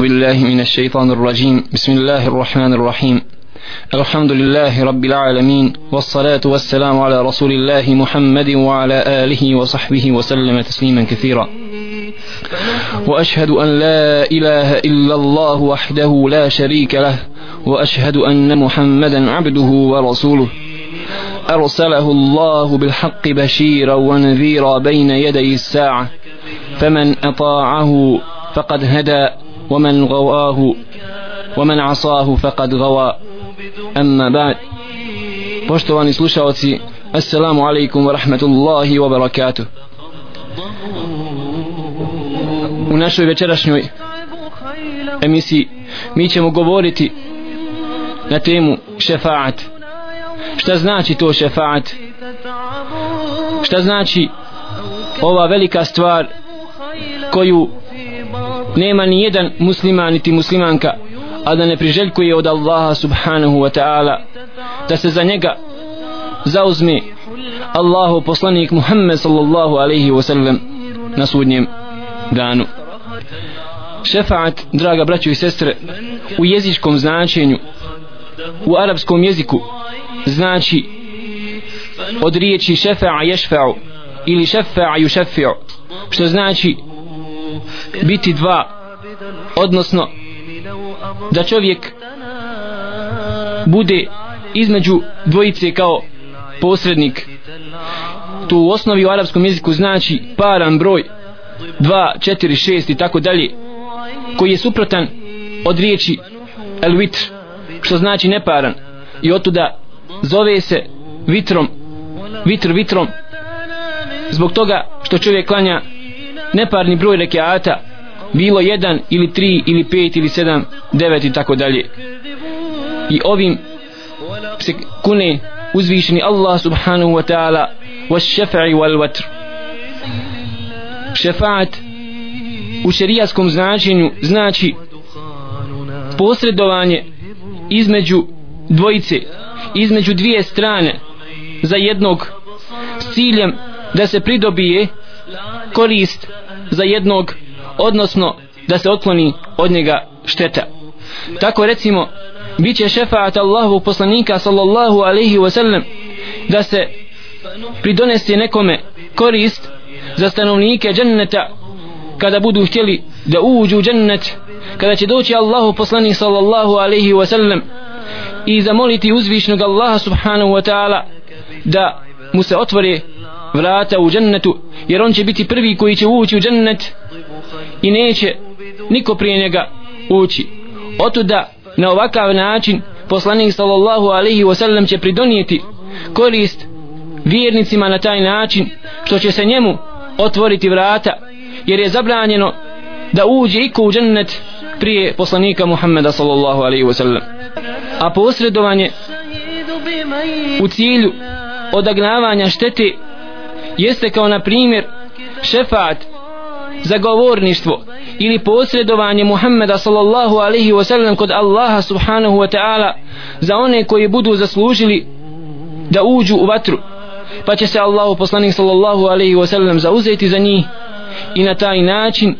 أعوذ بالله من الشيطان الرجيم. بسم الله الرحمن الرحيم. الحمد لله رب العالمين والصلاة والسلام على رسول الله محمد وعلى آله وصحبه وسلم تسليما كثيرا. وأشهد أن لا إله إلا الله وحده لا شريك له وأشهد أن محمدا عبده ورسوله. أرسله الله بالحق بشيرا ونذيرا بين يدي الساعة. فمن أطاعه فقد هدى. ومن غواه ومن عصاه فقد غوى أما بعد poštovani slušalci assalamu alaikum wa rahmatullahi wa barakatuh u našoj večerašnjoj emisiji mi ćemo govoriti na temu šefaat šta znači to šefaat šta znači ova velika stvar koju nema ni jedan musliman niti muslimanka a da ne priželjkuje od Allaha subhanahu wa ta'ala da se za njega zauzme Allahu poslanik Muhammed sallallahu alaihi wa sallam na sudnjem danu. Šefaat draga braćo i sestre u jezičkom značenju u arapskom jeziku znači od riječi šefa'a ješfa'u ili šefa'a jušefi'u što znači biti dva odnosno da čovjek bude između dvojice kao posrednik. To u osnovi u arapskom jeziku znači paran broj 2, 4, 6 i tako dalje koji je suprotan od riječi el vitr što znači neparan. I otuda zove se vitrom vitr vitrom zbog toga što čovjek klanja neparni broj rekiata bilo jedan ili tri ili pet ili sedam devet i tako dalje. I ovim se kune uzvišeni Allah subhanahu wa ta'ala was šefa'i wal vatr šefaat u šerijaskom značenju znači posredovanje između dvojice između dvije strane za jednog s ciljem da se pridobije korist za jednog odnosno da se otkloni od njega šteta. Tako recimo bit će šefaat Allahu poslanika sallallahu alaihi wasallam da se pridonese nekome korist za stanovnike dženneta kada budu htjeli da uđu u džennet kada će doći Allahu poslanik sallallahu alaihi wasallam i zamoliti uzvišnog Allaha subhanahu wa ta'ala da mu se otvore vrata u džennetu jer on će biti prvi koji će ući u džennet i neće niko prije njega ući. Otuda na ovakav način poslanik sallallahu alaihi wasallam će pridonijeti korist vjernicima na taj način što će se njemu otvoriti vrata jer je zabranjeno da uđe iko u džennet prije poslanika Muhammeda sallallahu alaihi wasallam. A posredovanje u cilju odagnavanja štete jeste kao na primjer šefat zagovorništvo ili posredovanje Muhammeda sallallahu alaihi wasallam kod Allaha subhanahu wa ta'ala za one koji budu zaslužili da uđu u vatru. Pa će se Allahu poslanik sallallahu alaihi wasallam zauzeti za njih i na taj način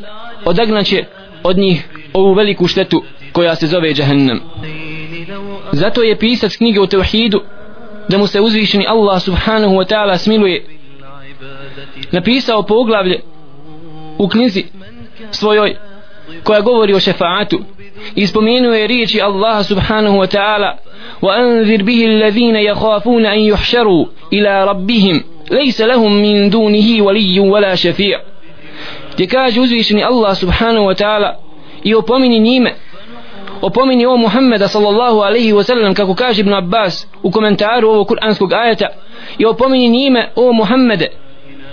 odagnaće od njih ovu veliku štetu koja se zove Jahannam. Zato je pisac knjige o Tevhidu da mu se uzvišeni Allah subhanahu wa ta'ala smiluje napisao poglavlje u knjizi svojoj koja govori o šefaatu i spomenuo je riječi Allah subhanahu wa ta'ala وأنذر به الذين يخافون أن يحشروا إلى ربهم ليس لهم من دونه ولي ولا شفيع gdje kaže uzvišeni Allah subhanahu wa ta'ala i opomini njime opomini o Muhammeda sallallahu alaihi wa sallam kako kaže Ibn Abbas u komentaru ovog kuranskog ajeta i opomini njime o Muhammede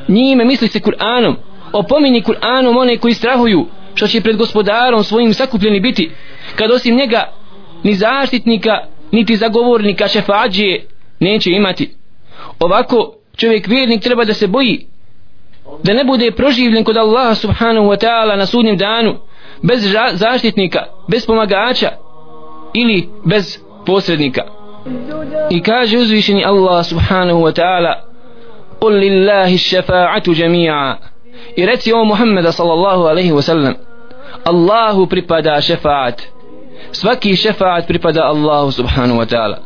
njime misli se Kur'anom. Opomini Kur'anom one koji strahuju što će pred gospodarom svojim sakupljeni biti kad osim njega ni zaštitnika niti zagovornika šefađije neće imati. Ovako čovjek vjernik treba da se boji da ne bude proživljen kod Allaha subhanahu wa ta'ala na sudnjem danu bez zaštitnika, bez pomagača ili bez posrednika. I kaže uzvišeni Allah subhanahu wa ta'ala قل لله الشفاعة جميعا i reci o Muhammeda sallallahu alaihi wa sallam Allahu pripada šefaat svaki šefaat pripada Allahu subhanahu wa ta'ala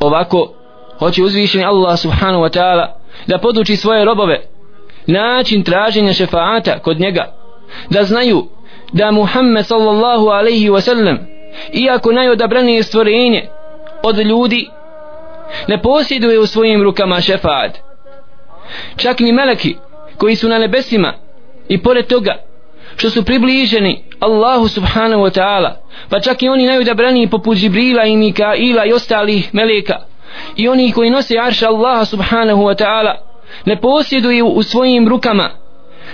ovako hoće uzvišeni Allah subhanahu wa ta'ala da poduči svoje robove način traženja šefaata kod njega da znaju da Muhammed sallallahu alaihi wa sallam iako najodabranije stvorenje od ljudi ne posjeduje u svojim rukama šefaat čak ni meleki koji su na nebesima i pored toga što su približeni Allahu subhanahu wa ta'ala pa čak i oni najudabraniji poput Džibrila i Mikaila i ostalih meleka i oni koji nose arša Allaha subhanahu wa ta'ala ne posjeduju u svojim rukama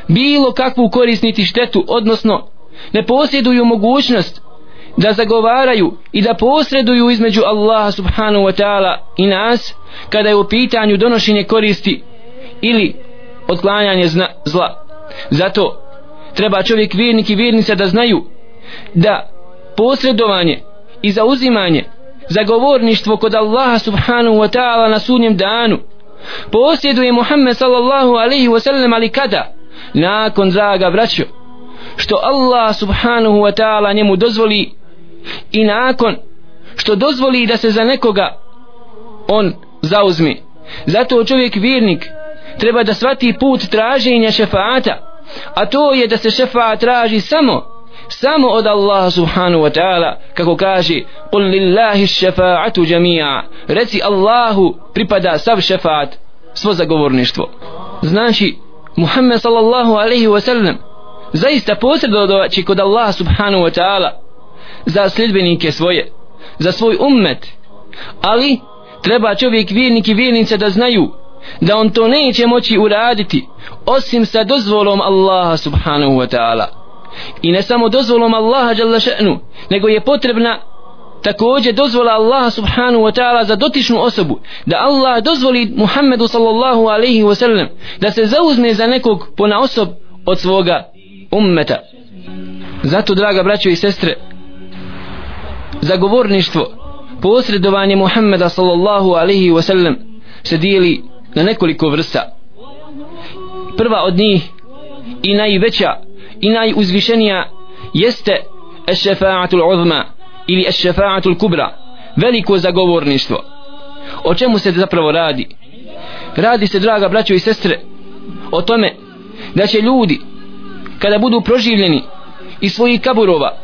bilo kakvu korisniti štetu odnosno ne posjeduju mogućnost da zagovaraju i da posreduju između Allaha subhanahu wa ta'ala i nas kada je u pitanju donošenje koristi ili otklanjanje zna, zla. Zato treba čovjek vjernik i vjernica da znaju da posredovanje i zauzimanje zagovorništvo kod Allaha subhanahu wa ta'ala na sudnjem danu posjeduje Muhammed sallallahu alaihi wa sallam ali kada? Nakon draga braćo što Allah subhanahu wa ta'ala njemu dozvoli i nakon što dozvoli da se za nekoga on zauzmi zato čovjek vjernik treba da svati put traženja šefaata a to je da se šefaat traži samo samo od Allaha subhanahu wa ta'ala kako kaže قل lillahi الشفاعة جميعا reci Allahu pripada sav šefaat svo zagovorništvo. Znači Muhammed sallallahu alaihi wa sallam zaista posredovaći kod Allaha subhanahu wa ta'ala za sljedbenike svoje za svoj ummet. Ali treba čovjek vjernik i vjernica da znaju da on to neće moći uraditi osim sa dozvolom Allaha subhanahu wa ta'ala. I ne samo dozvolom Allaha jalla še'nu nego je potrebna također dozvola Allaha subhanahu wa ta'ala za dotičnu osobu da Allah dozvoli Muhammedu sallallahu alaihi wa sallam da se zauzme za nekog pona osob od svoga ummeta. Zato draga braćo i sestre zagovorništvo posredovanje Muhammeda sallallahu alaihi wa sallam se dijeli na nekoliko vrsta. Prva od njih i najveća i najuzvišenija jeste ešefa'atul uzma ili ešefa'atul kubra veliko zagovorništvo. O čemu se zapravo radi? Radi se draga braćo i sestre o tome da će ljudi kada budu proživljeni iz svojih kaburova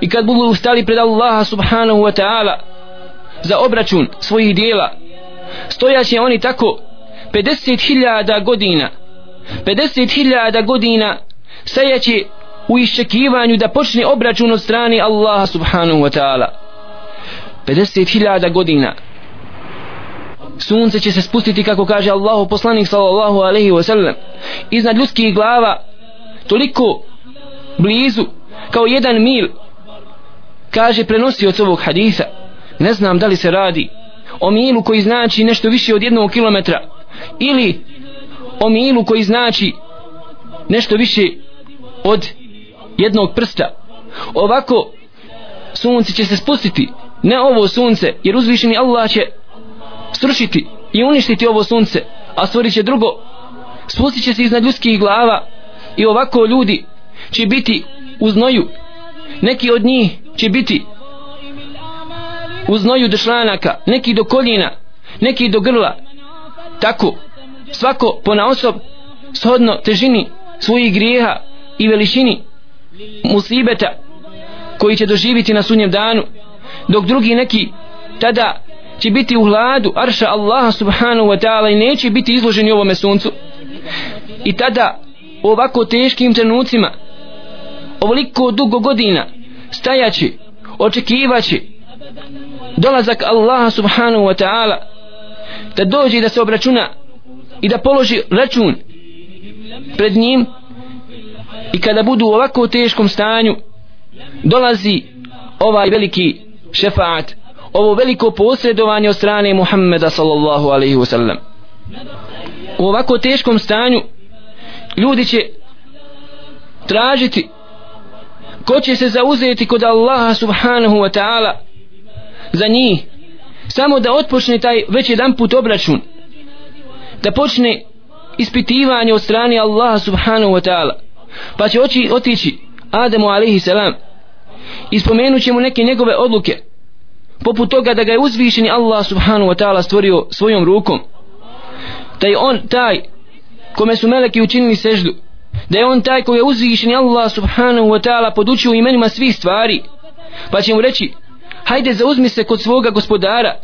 i kad budu ustali pred Allaha subhanahu wa ta'ala za obračun svojih dijela stojaće oni tako 50.000 godina. 50.000 godina stajaće u iščekivanju da počne obračun od strane Allaha subhanahu wa ta'ala. 50.000 godina. Sunce će se spustiti kako kaže Allahu poslanik sallallahu alaihi wa sallam iznad ljudskih glava toliko blizu kao jedan mil kaže prenosi od ovog hadisa ne znam da li se radi o milu koji znači nešto više od jednog kilometra ili o milu koji znači nešto više od jednog prsta. Ovako sunce će se spustiti ne ovo sunce jer uzvišeni Allah će srušiti i uništiti ovo sunce a stvorit će drugo. Spustit će se iznad ljudskih glava i ovako ljudi će biti u znoju. Neki od njih će biti u znoju do šlanaka neki do koljina neki do grla tako svako pona osob shodno težini svojih grijeha i veličini musibeta koji će doživiti na sunjem danu dok drugi neki tada će biti u hladu arša Allaha subhanahu wa ta'ala i neće biti izloženi ovome suncu. I tada u ovako teškim trenucima ovoliko dugo godina stajaći očekivaći dolazak Allaha subhanahu wa ta'ala da dođe da se obračuna i da položi račun pred njim i kada budu u ovako teškom stanju dolazi ovaj veliki šefaat ovo veliko posredovanje od strane Muhammeda sallallahu alaihi wasallam. U ovako teškom stanju ljudi će tražiti ko će se zauzeti kod Allaha subhanahu wa ta'ala za njih samo da otpočne taj već jedan put obračun. Da počne ispitivanje od strane Allaha subhanahu wa ta'ala. Pa će oči otići Ademu alaihi salam. I spomenut ćemo neke njegove odluke. Poput toga da ga je uzvišeni Allah subhanahu wa ta'ala stvorio svojom rukom. Da je on taj kome su meleki učinili seždu. Da je on taj koji je uzvišeni Allah subhanahu wa ta'ala podučio imenima svih stvari. Pa će mu reći hajde zauzmi se kod svoga gospodara.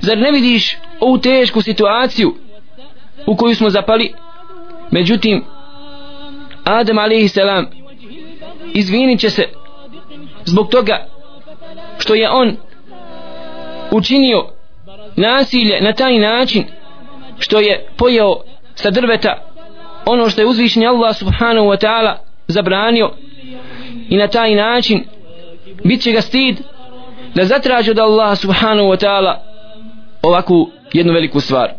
Zar ne vidiš ovu tešku situaciju u koju smo zapali? Međutim Adam alaihi selam izvinit će se zbog toga što je on učinio nasilje na taj način što je pojeo sa drveta ono što je uzvišen Allah subhanahu wa ta'ala zabranio i na taj način bit će ga stid da zatraži od Allah subhanahu wa ta'ala ovakvu jednu veliku stvar.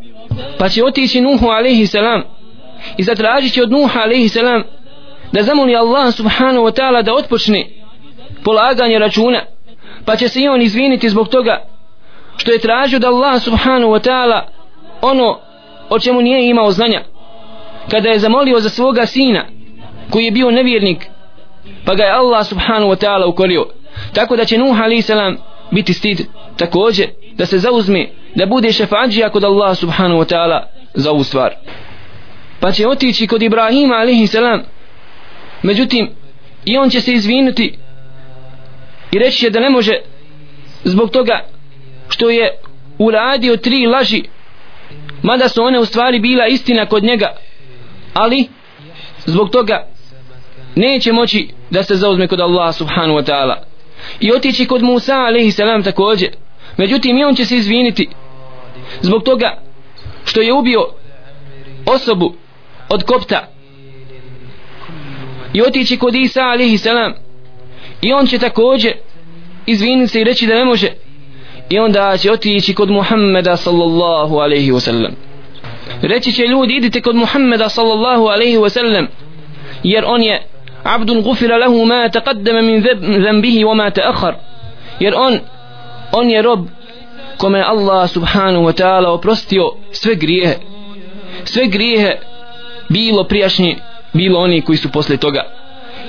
Pa će otići Nuhu alaihi salam i zatražit će od Nuha alaihi salam da zamoli Allah subhanahu wa ta'ala da otpočne polaganje računa. Pa će se i on izviniti zbog toga što je tražio da Allah subhanahu wa ta'ala ono o čemu nije imao znanja. Kada je zamolio za svoga sina koji je bio nevjernik pa ga je Allah subhanahu wa ta'ala ukorio tako da će Nuh a.s. biti stid također da se zauzme da bude šefađija kod Allah subhanahu wa ta'ala za ovu stvar pa će otići kod Ibrahima a.s. međutim i on će se izvinuti i reći će da ne može zbog toga što je uradio tri laži mada su one u stvari bila istina kod njega ali zbog toga neće moći da se zauzme kod Allaha subhanahu wa ta'ala i otići kod Musa alaihi salam također. Međutim i on će se izviniti zbog toga što je ubio osobu od kopta. I otići kod Isa alaihi salam. I on će također izviniti se i reći da ne može. I onda će otići kod Muhammeda sallallahu alaihi wasallam. Reći će ljudi idite kod Muhammeda sallallahu alaihi wasallam jer on je abdun gufira lahu ma taqaddama min zambihi wa ma ta'akhar jer on on je rob kome Allah subhanahu wa ta'ala oprostio sve grijehe. Sve grijehe bilo prijašnji bilo oni koji su posle toga.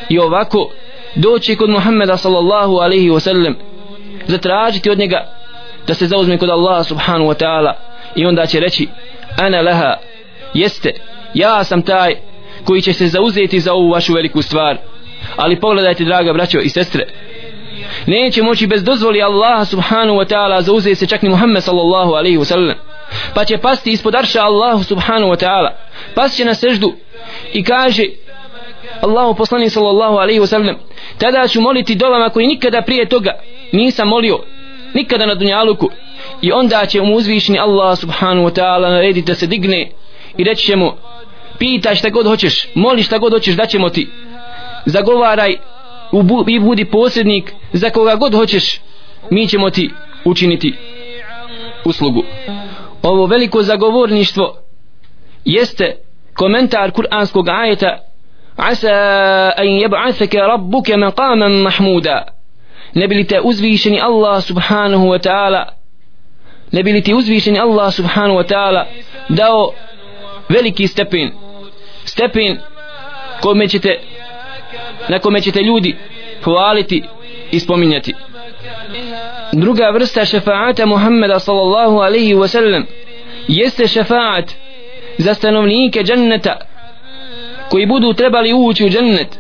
I ovako doći kod Muhammeda sallallahu alaihi wasallam zatražiti od njega da se zauzme kod Allaha subhanahu wa ta'ala. I onda će reći ana laha jeste ja sam taj koji će se zauzeti za ovu vašu veliku stvar. Ali pogledajte draga braćo i sestre neće moći bez dozvoli Allaha subhanahu wa ta'ala zauzeti se čak ni Muhammed sallallahu alaihi wa sallam. Pa će pasti ispod arša Allahu subhanahu wa ta'ala. Pas će na seždu i kaže Allahu poslani sallallahu alaihi wa sallam tada ću moliti dolama koji nikada prije toga nisam molio nikada na dunjaluku. I onda će mu uzvišni Allah subhanahu wa ta'ala narediti da se digne i reći će mu pitaj šta god hoćeš moli šta god hoćeš da ćemo ti. Zagovaraj i budi posrednik za koga god hoćeš mi ćemo ti učiniti uslugu. Ovo veliko zagovorništvo jeste komentar kuranskog ajeta asa an yab'athaka rabbuka maqaman mahmuda. Ne bili te uzvišeni Allah subhanahu wa ta'ala ne bili ti uzvišeni Allah subhanahu wa ta'ala dao veliki stepen stepen kome ćete na kome ćete ljudi hvaliti i spominjati. Druga vrsta šefaata Muhammeda sallallahu alaihi wa sallam jeste šefaat za stanovnike dženneta koji budu trebali ući u džennet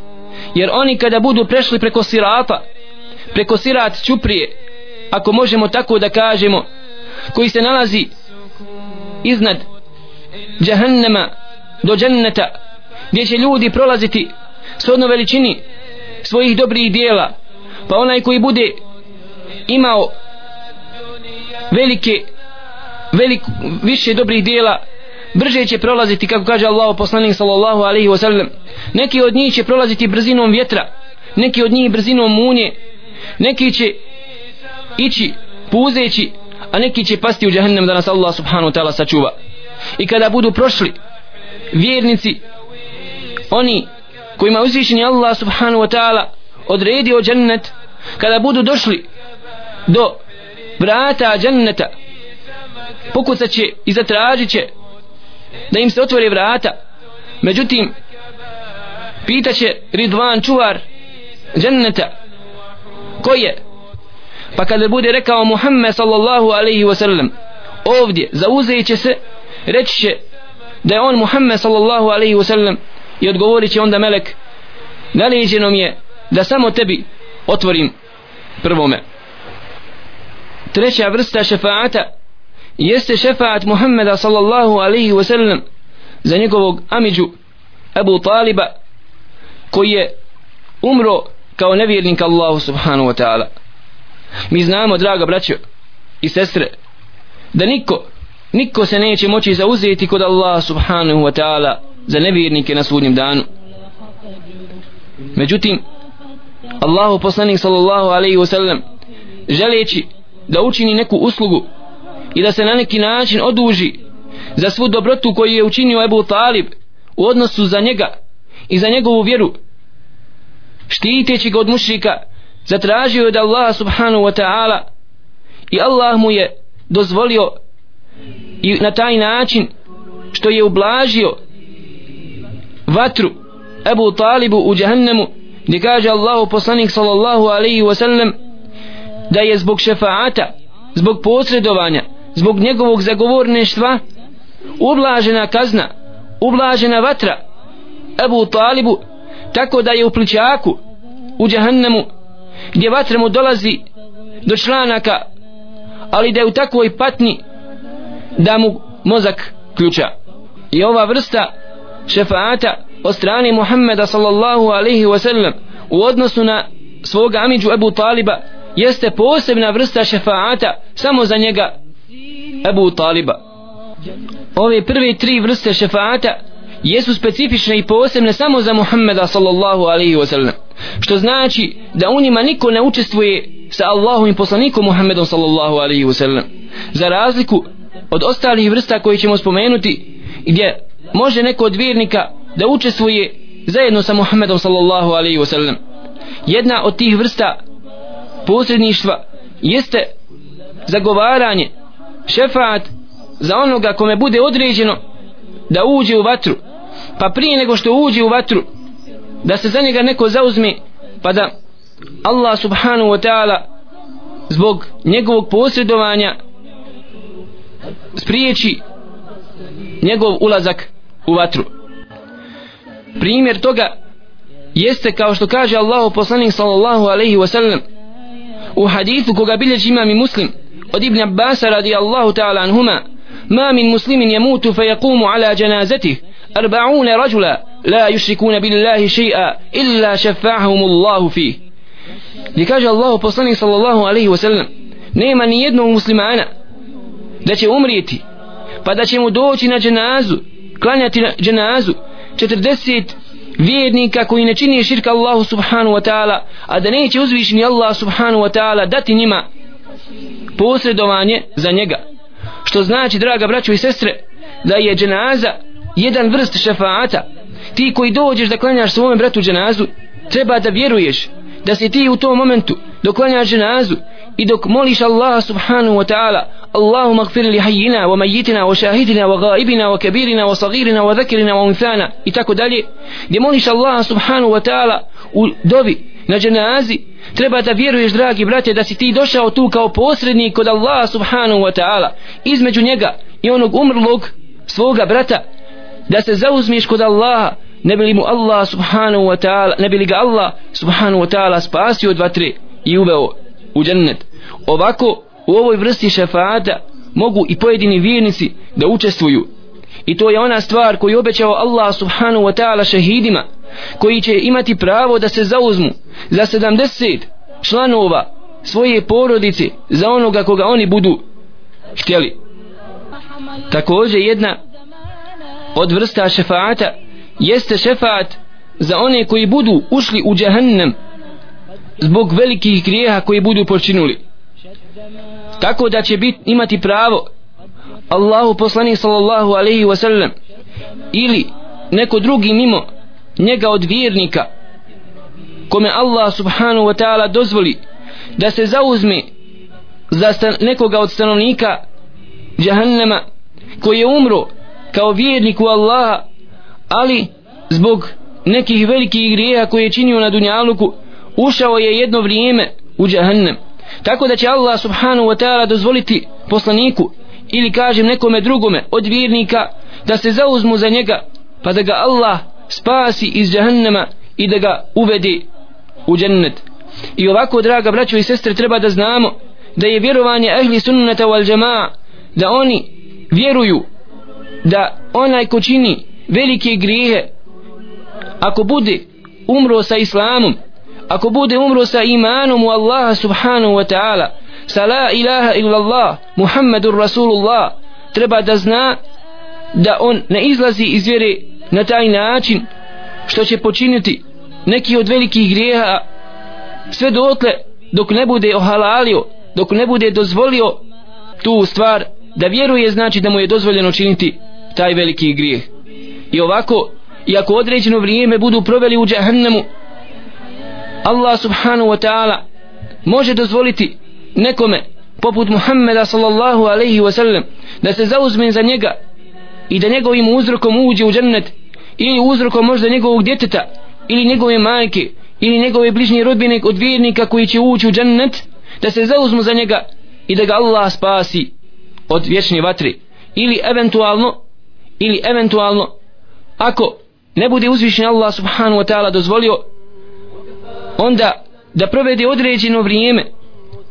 jer oni kada budu prešli preko sirata preko sirat čuprije ako možemo tako da kažemo koji se nalazi iznad džahannama do dženneta gdje će ljudi prolaziti shodno veličini svojih dobrih dijela. Pa onaj koji bude imao velike velik, više dobrih dijela brže će prolaziti kako kaže Allah poslanik sallallahu alaihi wasallam neki od njih će prolaziti brzinom vjetra neki od njih brzinom munje neki će ići puzeći a neki će pasti u džahnem da nas Allah subhanahu wa ta'ala sačuva. I kada budu prošli vjernici oni kojima uzvišeni Allah subhanahu wa ta'ala odredio džennet kada budu došli do vrata dženneta pokucat će i zatražit će da im se otvore vrata. Međutim pitaće Ridvan čuvar dženneta ko je? Pa kada bude rekao Muhammed sallallahu alaihi wa sallam ovdje zauzeće se reći će da je on Muhammed sallallahu alaihi wa sallam i odgovorit će onda melek nalijeđeno mi je da samo tebi otvorim prvome. Treća vrsta šefaata jeste šefaat Muhammeda sallallahu alaihi wa sallam za njegovog amiđu Abu Taliba koji je umro kao nevjernik Allahu subhanahu wa ta'ala. Mi znamo draga braćo i sestre da niko niko se neće moći zauzeti kod Allah subhanahu wa ta'ala za nevjernike na sudnjem danu. Međutim Allahu poslanik sallallahu alaihi wa sallam želeći da učini neku uslugu i da se na neki način oduži za svu dobrotu koju je učinio Ebu Talib u odnosu za njega i za njegovu vjeru štiteći ga od mušrika zatražio je da Allah subhanahu wa ta'ala i Allah mu je dozvolio i na taj način što je ublažio vatru Ebu Talibu u džahannemu gdje kaže Allahu poslanik sallallahu alaihi wasallam da je zbog šefaata zbog posredovanja zbog njegovog zagovorništva ublažena kazna ublažena vatra Ebu Talibu tako da je u pličaku u džahannemu gdje vatra mu dolazi do članaka ali da je u takvoj patni da mu mozak ključa. I ova vrsta šefaata od strane Muhammeda sallallahu alaihi wa sallam u odnosu na svoga amidžu Ebu Taliba jeste posebna vrsta šefaata samo za njega Ebu Taliba. Ove prve tri vrste šefaata jesu specifične i posebne samo za Muhammeda sallallahu alaihi wa sallam što znači da u njima niko ne učestvuje sa Allahom i poslanikom Muhammedom sallallahu alaihi wa sallam za razliku od ostalih vrsta koje ćemo spomenuti gdje može neko od vjernika da učestvuje zajedno sa Muhammedom sallallahu alaihi wasallam jedna od tih vrsta posredništva jeste zagovaranje šefaat za onoga kome bude određeno da uđe u vatru. Pa prije nego što uđe u vatru da se za njega neko zauzme pa da Allah subhanahu wa ta'ala zbog njegovog posredovanja spriječi njegov ulazak u vatru. Primjer toga jeste kao što kaže Allahu poslanik sallallahu alaihi ve sellem u hadithu koga bilježi imam i muslim od Ibn Abbas radijallahu ta'ala anhuma ma min muslimin yamutu fa yaqumu ala janazatih arba'una rajula la yushrikuna billahi shay'a illa shafa'ahum Allahu fih gdje kaže Allahu poslanik sallallahu alaihi ve sellem nema ni jednog muslimana da će umrijeti pa da će mu doći na dženazu klanjati na dženazu 40 vjernika koji ne čini širka Allahu subhanu wa ta'ala a da neće uzvišeni Allah subhanu wa ta'ala dati njima posredovanje za njega. Što znači draga braćo i sestre da je dženaza jedan vrst šefaata. Ti koji dođeš da klanjaš svome bratu dženazu treba da vjeruješ da si ti u tom momentu dok klanjaš dženazu i dok moliš Allah subhanahu wa ta'ala اللهم اغفر li hayyina wa mayyitina wa shahidina wa ghaibina wa kabirina wa saghirina wa dhakirina wa unthana i tako dalje gdje moliš Allaha subhanahu wa ta'ala u dobi na dženazi treba da vjeruješ dragi brate da si ti došao tu kao posrednik kod Allaha subhanahu wa ta'ala između njega i onog umrlog svoga brata da se zauzmiš kod Allaha ne bi li mu Allah subhanahu wa ta'ala ne bi li ga Allah subhanahu wa ta'ala spasio od vatre i uveo u džennet. Ovako u ovoj vrsti šefaata mogu i pojedini vjernici da učestvuju. I to je ona stvar koju obećao Allah subhanahu wa ta'ala šehidima koji će imati pravo da se zauzmu za 70 članova svoje porodice za onoga koga oni budu htjeli. Također jedna od vrsta šefaata jeste šefaat za one koji budu ušli u džahannam zbog velikih grijeha koji budu počinuli tako da će bit, imati pravo Allahu poslanik sallallahu alaihi wasallam ili neko drugi mimo njega od vjernika kome Allah subhanahu wa ta'ala dozvoli da se zauzme za stan, nekoga od stanovnika džahannama koji je umro kao vjernik u Allaha ali zbog nekih velikih grijeha koje je činio na dunjaluku ušao je jedno vrijeme u džahannam tako da će Allah subhanahu wa ta'ala dozvoliti poslaniku ili kažem nekome drugome od vjernika da se zauzmu za njega pa da ga Allah spasi iz džahnema i da ga uvede u džennet. I ovako draga braćo i sestre treba da znamo da je vjerovanje ehli sunnata wal jamaa da oni vjeruju da onaj ko čini velike grijehe ako bude umro sa islamom ako bude umro sa imanom u Allaha subhanahu wa ta'ala sa la ilaha illa Allah Muhammedur Rasulullah treba da zna da on ne izlazi iz vjere na taj način što će počiniti neki od velikih grijeha sve dotle dok ne bude ohalalio dok ne bude dozvolio tu stvar da vjeruje znači da mu je dozvoljeno činiti taj veliki grijeh. I ovako i ako određeno vrijeme budu proveli u džahannemu Allah subhanahu wa ta'ala može dozvoliti nekome poput Muhammeda sallallahu alaihi wa sallam da se zauzme za njega i da njegovim uzrokom uđe u džennet ili uzrokom možda njegovog djeteta ili njegove majke ili njegove bližnje rodbine od vjernika koji će ući u džennet da se zauzmu za njega i da ga Allah spasi od vječne vatre. Ili eventualno ili eventualno ako ne bude uzvišen Allah subhanahu wa ta'ala dozvolio onda da provede određeno vrijeme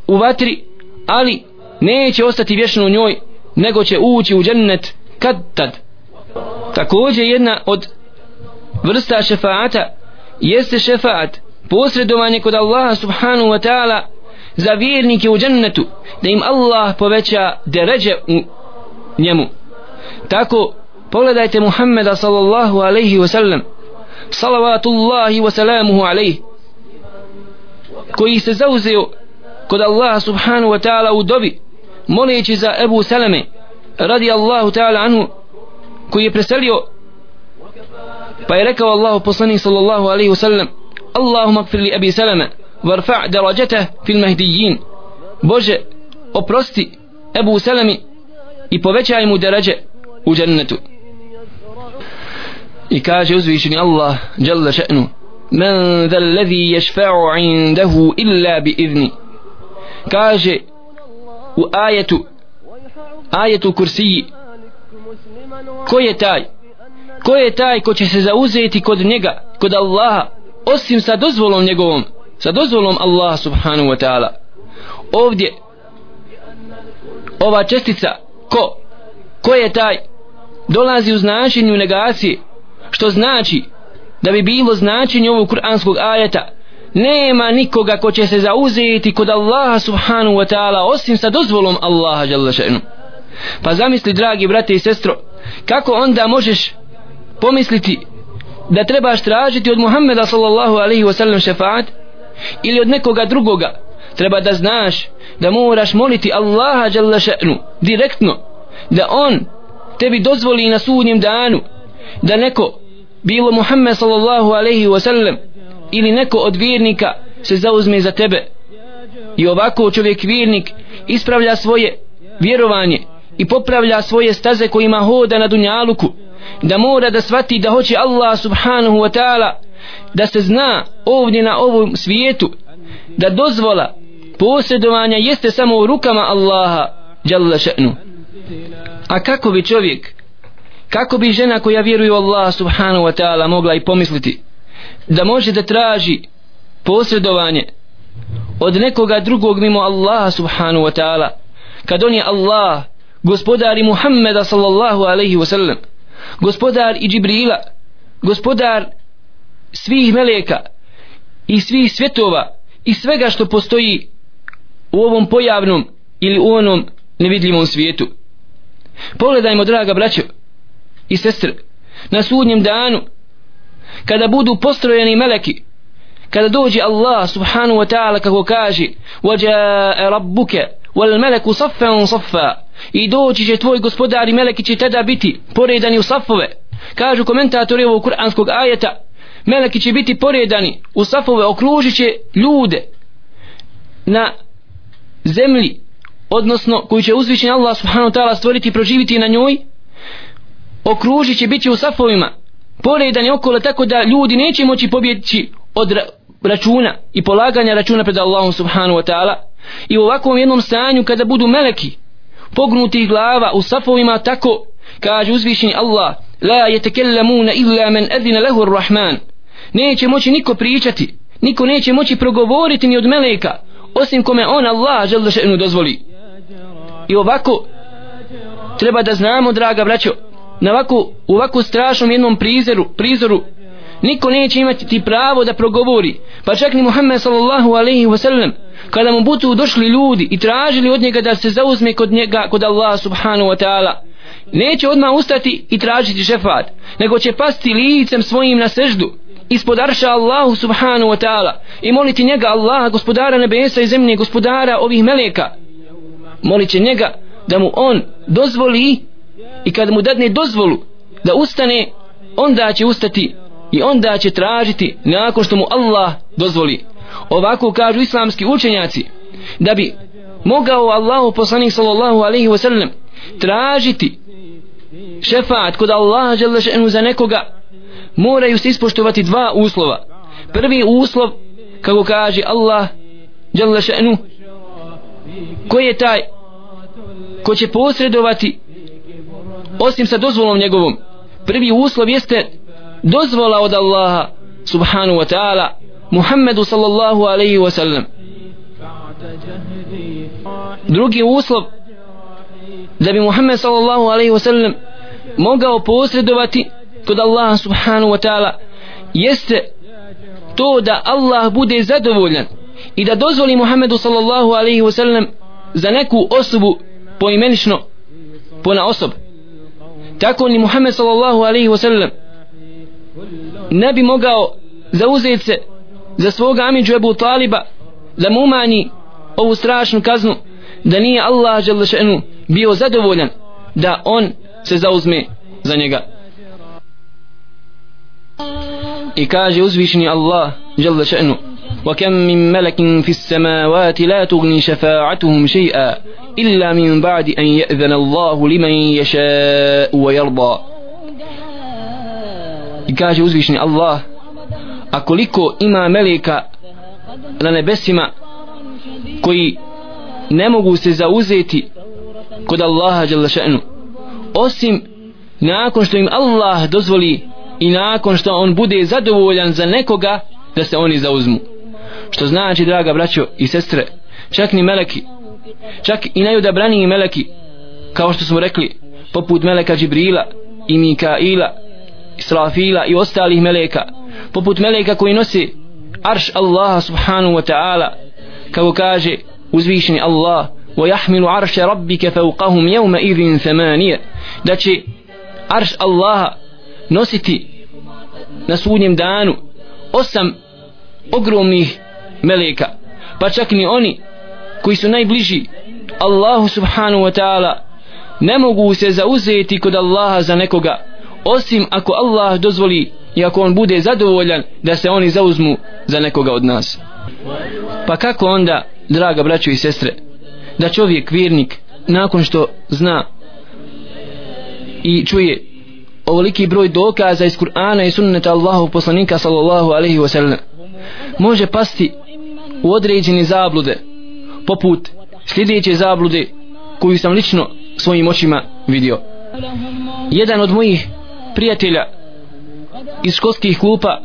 u vatri ali neće ostati vječno u njoj nego će ući u džennet kad tad također jedna od vrsta šefaata jeste šefaat posredovanje kod Allaha subhanahu wa ta'ala za vjernike u džennetu da im Allah poveća deređe u njemu. Tako pogledajte Muhammeda sallallahu alaihi wa sallam salavatullahi wa salamuhu alaihi koji se zauzeo kod Allaha subhanahu wa ta'ala u dobi moleći za Ebu Salame radi Allahu ta'ala anhu koji je preselio pa je rekao Allahu poslani sallallahu alaihi wa sallam Allahumma gfir li Ebi Salame varfa' darajatah fil mahdijin Bože oprosti Ebu Salami i povećaj mu darađe u džennetu. I kaže uzvišeni Allah jalla še'nu men dha alladhi yashfa'u 'indahu illa bi idni kaže u ajetu ajetu kursiji ko je taj ko je taj ko će se zauzeti kod njega kod Allaha osim sa dozvolom njegovom sa dozvolom Allaha subhanahu wa ta'ala. Ovdje ova čestica ko ko je taj dolazi u značenju negacije što znači da bi bilo značenje ovog kuranskog ajeta nema nikoga ko će se zauzeti kod Allaha subhanahu wa ta'ala osim sa dozvolom Allaha jalla še'nu. Pa zamisli dragi brate i sestro kako onda možeš pomisliti da trebaš tražiti od Muhammeda sallallahu alaihi wa sallam šefaat ili od nekoga drugoga? Treba da znaš da moraš moliti Allaha jalla še'nu direktno da on tebi dozvoli na sudnjem danu da neko bilo Muhammed sallallahu alaihi wa sallam ili neko od vjernika se zauzme za tebe. I ovako čovjek vjernik ispravlja svoje vjerovanje i popravlja svoje staze kojima hoda na dunjaluku da mora da svati da hoće Allah subhanahu wa ta'ala da se zna ovdje na ovom svijetu da dozvola posjedovanja jeste samo u rukama Allaha jalla še'nu. A kako bi čovjek kako bi žena koja vjeruje u Allah subhanahu wa ta'ala mogla i pomisliti da može da traži posredovanje od nekoga drugog mimo Allah subhanahu wa ta'ala? Kad on je Allah gospodar i Muhammeda sallallahu alaihi wa sallam gospodar i Džibrila gospodar svih meleka i svih svjetova i svega što postoji u ovom pojavnom ili u onom nevidljivom svijetu. Pogledajmo draga braćo i sestre na sudnjem danu kada budu postrojeni meleki kada dođe Allah subhanahu wa ta'ala kako kaže وَجَاءَ رَبُّكَ وَالْمَلَكُ صَفًّا صَفًّا i doći će tvoj gospodar i meleki će tada biti poredani u safove kažu komentatori ovog kuranskog ajeta meleki će biti poredani u safove okružit će ljude na zemlji odnosno koji će uzvišen Allah subhanahu wa ta'ala stvoriti i proživiti na njoj okružit će biti u safovima. Poredani okolo tako da ljudi neće moći pobjeći od računa i polaganja računa pred Allahom subhanahu wa ta'ala. I u ovakvom jednom stanju kada budu meleki pognuti glava u safovima tako kaže uzvišeni Allah la yetekellamuna illa men adina lahu rahman neće moći niko pričati niko neće moći progovoriti ni od meleka osim kome on Allah žele še'nu dozvoli. I ovako treba da znamo draga braćo na ovako, u ovako strašnom jednom prizoru, prizoru niko neće imati ti pravo da progovori. Pa čak ni Muhammed sallallahu alaihi wasallam kada mu butu došli ljudi i tražili od njega da se zauzme kod njega kod Allah subhanahu wa ta'ala neće odmah ustati i tražiti šefat nego će pasti licem svojim na seždu ispod arša Allahu subhanahu wa ta'ala i moliti njega Allaha gospodara nebesa i zemlje gospodara ovih meleka. Molit će njega da mu on dozvoli i kad mu dadne dozvolu da ustane onda će ustati i onda će tražiti nakon što mu Allah dozvoli. Ovako kažu islamski učenjaci da bi mogao Allahu poslanik sallallahu alaihi wasallam tražiti šefat kod Allaha za nekoga moraju se ispoštovati dva uslova. Prvi uslov kako kaže Allah jalla še'nu ko je taj ko će posredovati osim sa dozvolom njegovom. Prvi uslov jeste dozvola od Allaha subhanu wa ta'ala Muhammedu sallallahu alaihi wa sallam. Drugi uslov da bi Muhammed sallallahu alaihi wa sallam mogao posredovati kod Allaha subhanahu wa ta'ala jeste to da Allah bude zadovoljan i da dozvoli Muhammedu sallallahu alaihi wa sallam za neku osobu poimenično pona osob tako ni Muhammed sallallahu alaihi wa sallam ne bi mogao zauzeti se za svoga amiđu Ebu Taliba da mu umanji ovu strašnu kaznu da nije Allah bio zadovoljan da on se zauzme za njega. I kaže uzvišeni Allah Đelešenu وكم من ملك في السماوات لا تغني شفاعتهم شيئا إلا من بعد أن يأذن الله لمن يشاء ويرضى i kaže uzvišeni Allah a koliko ima meleka na nebesima koji ne mogu se zauzeti kod Allaha osim nakon što im Allah dozvoli i nakon što on bude zadovoljan za nekoga da se oni zauzmu što znači draga braćo i sestre čak ni meleki čak i najodabraniji meleki kao što smo rekli poput meleka Džibrila i Mikaila Israfila i ostalih meleka poput meleka koji nosi arš Allaha subhanahu wa ta'ala kao kaže uzvišeni Allah ويحمل عرش ربك فوقهم يومئذ ثمانية da će arš Allaha nositi na sudnjem danu osam ogromnih meleka. Pa čak ni oni koji su najbliži Allahu subhanahu wa ta'ala ne mogu se zauzeti kod Allaha za nekoga osim ako Allah dozvoli i ako on bude zadovoljan da se oni zauzmu za nekoga od nas. Pa kako onda draga braćo i sestre da čovjek vjernik nakon što zna i čuje ovoliki broj dokaza iz Kur'ana i sunneta Allahu poslanika sallallahu alaihi wasallam može pasti u određene zablude poput sljedeće zablude koju sam lično svojim očima vidio. Jedan od mojih prijatelja iz školskih klupa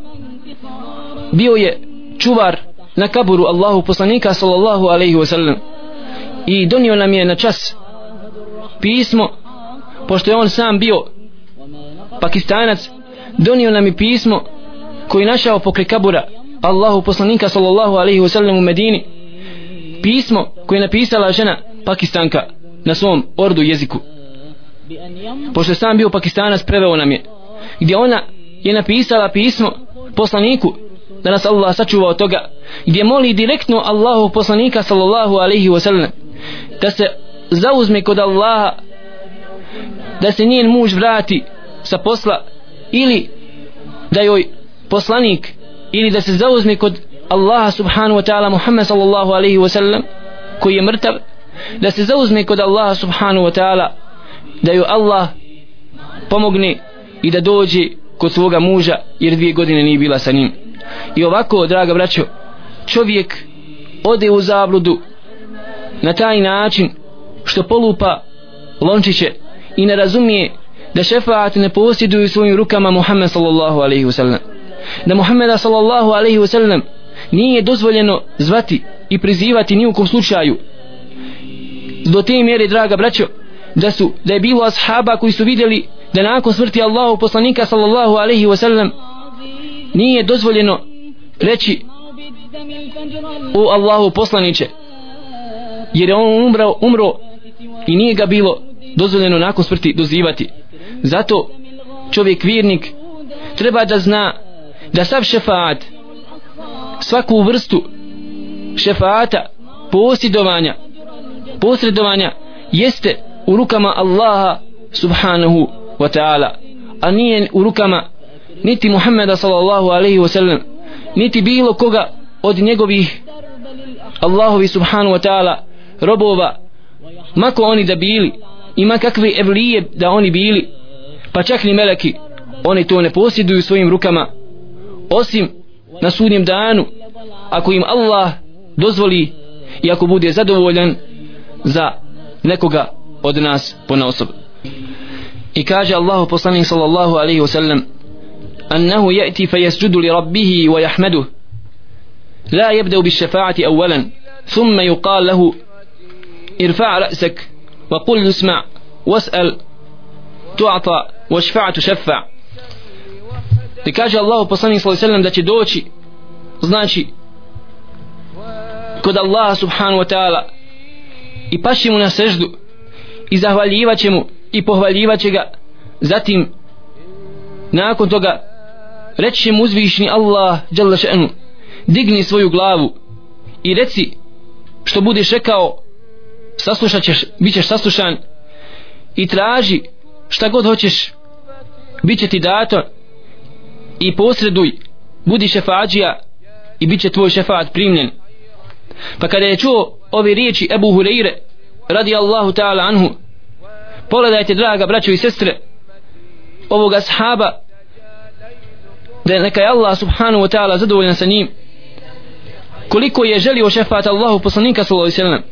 bio je čuvar na kaburu Allahu poslanika sallallahu alaihi wasallam i donio nam je na čas pismo pošto je on sam bio pakistanac donio nam je pismo koji našao pokre kabura Allahu poslanika sallallahu alaihi wasallam u Medini. Pismo koje je napisala žena pakistanka na svom ordu jeziku. Pošto je sam bio pakistanac preveo nam je. Gdje ona je napisala pismo poslaniku da nas Allah sačuva od toga. Gdje moli direktno Allahu poslanika sallallahu alaihi wasallam da se zauzme kod Allaha da se njen muž vrati sa posla ili da joj poslanik ili da se zauzme kod Allaha subhanahu wa ta'ala Muhammed sallallahu alaihi wa sallam koji je mrtav da se zauzme kod Allaha subhanahu wa ta'ala da ju Allah pomogne i da dođe kod svoga muža jer dvije godine nije bila sa njim. I ovako draga braćo čovjek ode u zabludu na taj način što polupa lončiće i ne razumije da šefaat ne posjeduju svojim rukama Muhammed sallallahu alaihi wasallam da Muhammeda sallallahu alaihi wasallam nije dozvoljeno zvati i prizivati ni u kom slučaju. Do te mjere draga braćo da su da je bilo ashaba koji su vidjeli da nakon smrti Allahu poslanika sallallahu alaihi wasallam nije dozvoljeno reći o Allahu poslaniće jer je on umro, umro i nije ga bilo dozvoljeno nakon smrti dozivati. Zato čovjek vjernik treba da zna da sav šefaat svaku vrstu šefaata posjedovanja posredovanja jeste u rukama Allaha subhanahu wa ta'ala a nije u rukama niti Muhammeda sallallahu alaihi wa sallam niti bilo koga od njegovih Allahovi subhanahu wa ta'ala robova mako oni da bili ima kakve evlije da oni bili pa čak ni meleki oni to ne posjeduju svojim rukama osim na sudnjem danu ako im Allah dozvoli i ako bude zadovoljan za nekoga od nas po osob i kaže Allah poslanik sallallahu alaihi wa sallam أنه يأتي فيسجد لربه ويحمده لا يبدأ بالشفاعة أولا ثم يقال له ارفع رأسك وقل اسمع واسأل تعطى واشفع تشفع I kaže Allah poslanik sallallahu alejhi da će doći znači kod Allaha subhanahu wa ta'ala i paši mu na seždu i zahvaljivaće mu i pohvaljivaće ga. Zatim nakon toga reći mu uzvišni Allah jalla še'nu digni svoju glavu i reci što budeš rekao saslušat ćeš, bit ćeš saslušan i traži šta god hoćeš bit će ti dato i posreduj budi šefađija i bit će tvoj šefat primljen. Pa kada je čuo ove riječi Ebu Hureyre radi Allahu ta'ala anhu pogledajte draga braćo i sestre ovoga sahaba da neka je Allah subhanahu wa ta'ala zadovoljan sa njim koliko je želio šefat Allahu poslanika sallallahu alaihi sallam.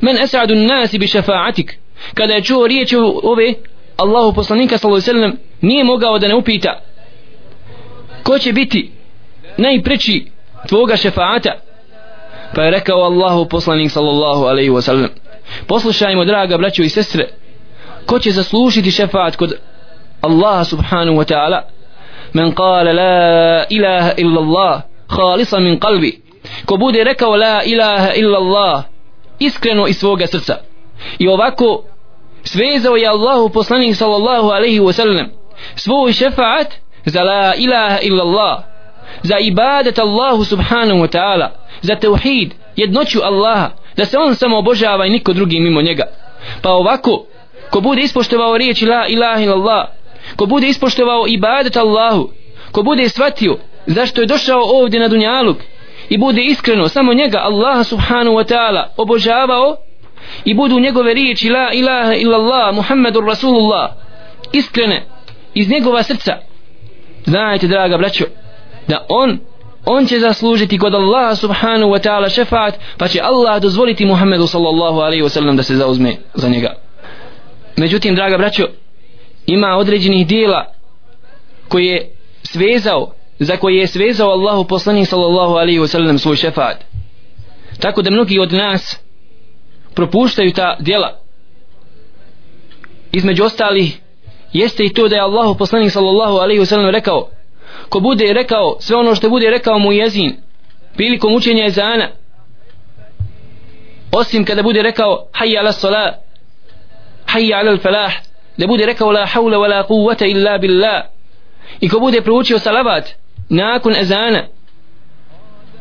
Men es'adu nasi bi šefaatik. Kada je čuo riječi ove Allahu poslanika sallallahu alaihi sallam nije mogao da ne upita ko će biti najpreći tvoga šefaata? Pa je rekao Allahu poslanik sallallahu alaihi wasallam poslušajmo draga braćo i sestre ko će zaslužiti šefaat kod Allaha subhanahu wa ta'ala? Men kale la ilaha illa Allah khalisa min qalbi. Ko bude rekao la ilaha illa Allah iskreno iz svoga srca. I ovako svezao je Allahu poslanik sallallahu alaihi wasallam svoj šefaat za la ilaha illa Allah za ibadet Allahu subhanahu wa ta'ala za tauhid jednoću Allaha da se on samo obožava i niko drugi mimo njega. Pa ovako ko bude ispoštovao riječi la ilaha illa Allah ko bude ispoštovao ibadet Allahu ko bude shvatio zašto je došao ovdje na dunjaluk i bude iskreno samo njega Allaha subhanahu wa ta'ala obožavao i budu njegove riječi la ilaha illa Allah Muhammedur Rasulullah iskrene iz njegova srca znajte draga braćo da on on će zaslužiti kod Allaha subhanahu wa ta'ala šefaat pa će Allah dozvoliti Muhammedu sallallahu alaihi wa sallam da se zauzme za njega. Međutim draga braćo ima određenih dijela koje je svezao za koje je svezao Allahu poslanik sallallahu alaihi wa sallam svoj šefaat. Tako da mnogi od nas propuštaju ta dijela. Između ostalih jeste i to da je Allahu poslanik sallallahu alaihi wasallam rekao ko bude rekao sve ono što bude rekao mu jezin prilikom učenja ezana osim kada bude rekao hayya ala salat hayya ala falah da bude rekao la hawla wala quwwata illa billah i ko bude proučio salavat nakon ezana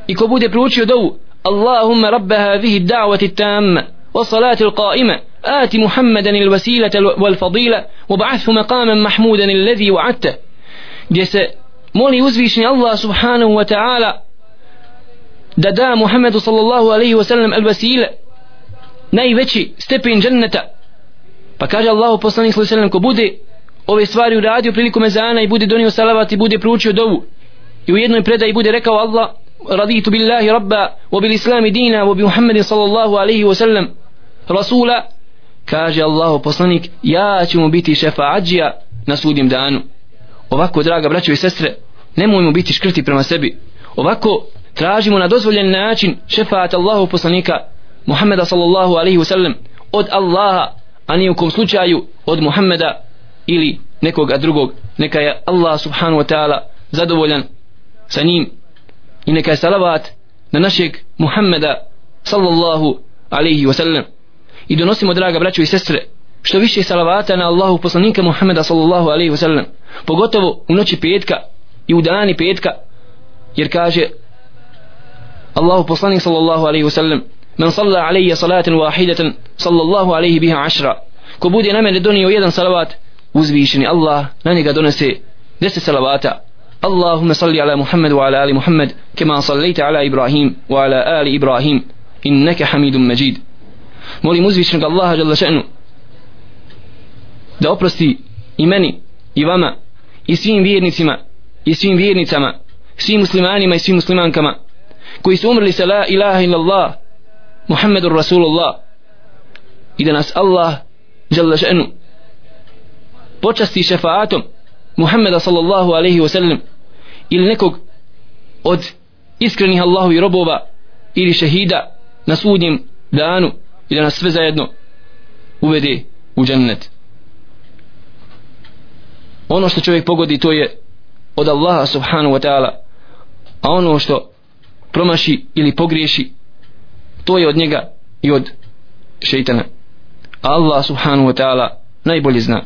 i ko bude proučio dovu Allahumma rabba hadhihi da'wati tamma wa salati al-qa'ima آت محمدا الوسيلة والفضيلة وبعثه مقاما محمودا الذي وعدته gdje se moli uzvišni Allah subhanahu wa ta'ala da da Muhammedu sallallahu alaihi wa sallam al vasile najveći stepen dženneta pa kaže Allahu poslanik sallallahu alaihi wa sallam ko bude ove stvari uradio prilikom ezana i bude donio salavat i bude proučio dovu i u jednoj predaji bude rekao Allah raditu billahi rabba wa bil islami dina wa bi muhammedin sallallahu alaihi wa sallam rasula kaže Allahu poslanik ja ću mu biti šefa ađija na sudnjem danu. Ovako draga braćo i sestre nemojmo biti škrti prema sebi. Ovako tražimo na dozvoljen način šefaat Allahu poslanika Muhammeda sallallahu alaihi wasallam od Allaha a nije u kom slučaju od Muhammeda ili nekoga drugog. Neka je Allah subhanahu wa ta'ala zadovoljan sa njim. I neka je salavat na našeg Muhammeda sallallahu alaihi wasallam. sallam i donosimo draga braćo i sestre što više salavata na Allahu poslanika Muhammeda sallallahu alaihi wa sallam pogotovo u noći petka i u dani petka jer kaže Allahu poslanik sallallahu alaihi wa sallam man salla alaihi salatan wahidatan sallallahu alaihi biha ašra ko bude na mene donio jedan salavat uzvišeni Allah na njega donese deset salavata اللهم صل على محمد وعلى آل محمد كما صليت على إبراهيم وعلى آل إبراهيم إنك حميد مجيد molim uzvišenog Allaha žele še'nu da oprosti i meni i vama i svim vjernicima i svim vjernicama svim muslimanima i svim muslimankama koji su umrli sa la ilaha illallah Muhammedur Rasulullah i da nas Allah žele še'nu počasti šefaatom Muhammeda sallallahu alaihi wa sallam ili nekog od iskrenih Allahovi robova ili šehida na sudnjem danu i da nas sve zajedno uvede u džennet. Ono što čovjek pogodi to je od Allaha subhanahu wa ta'ala a ono što promaši ili pogriješi to je od njega i od šeitana. Allah subhanahu wa ta'ala najbolje zna.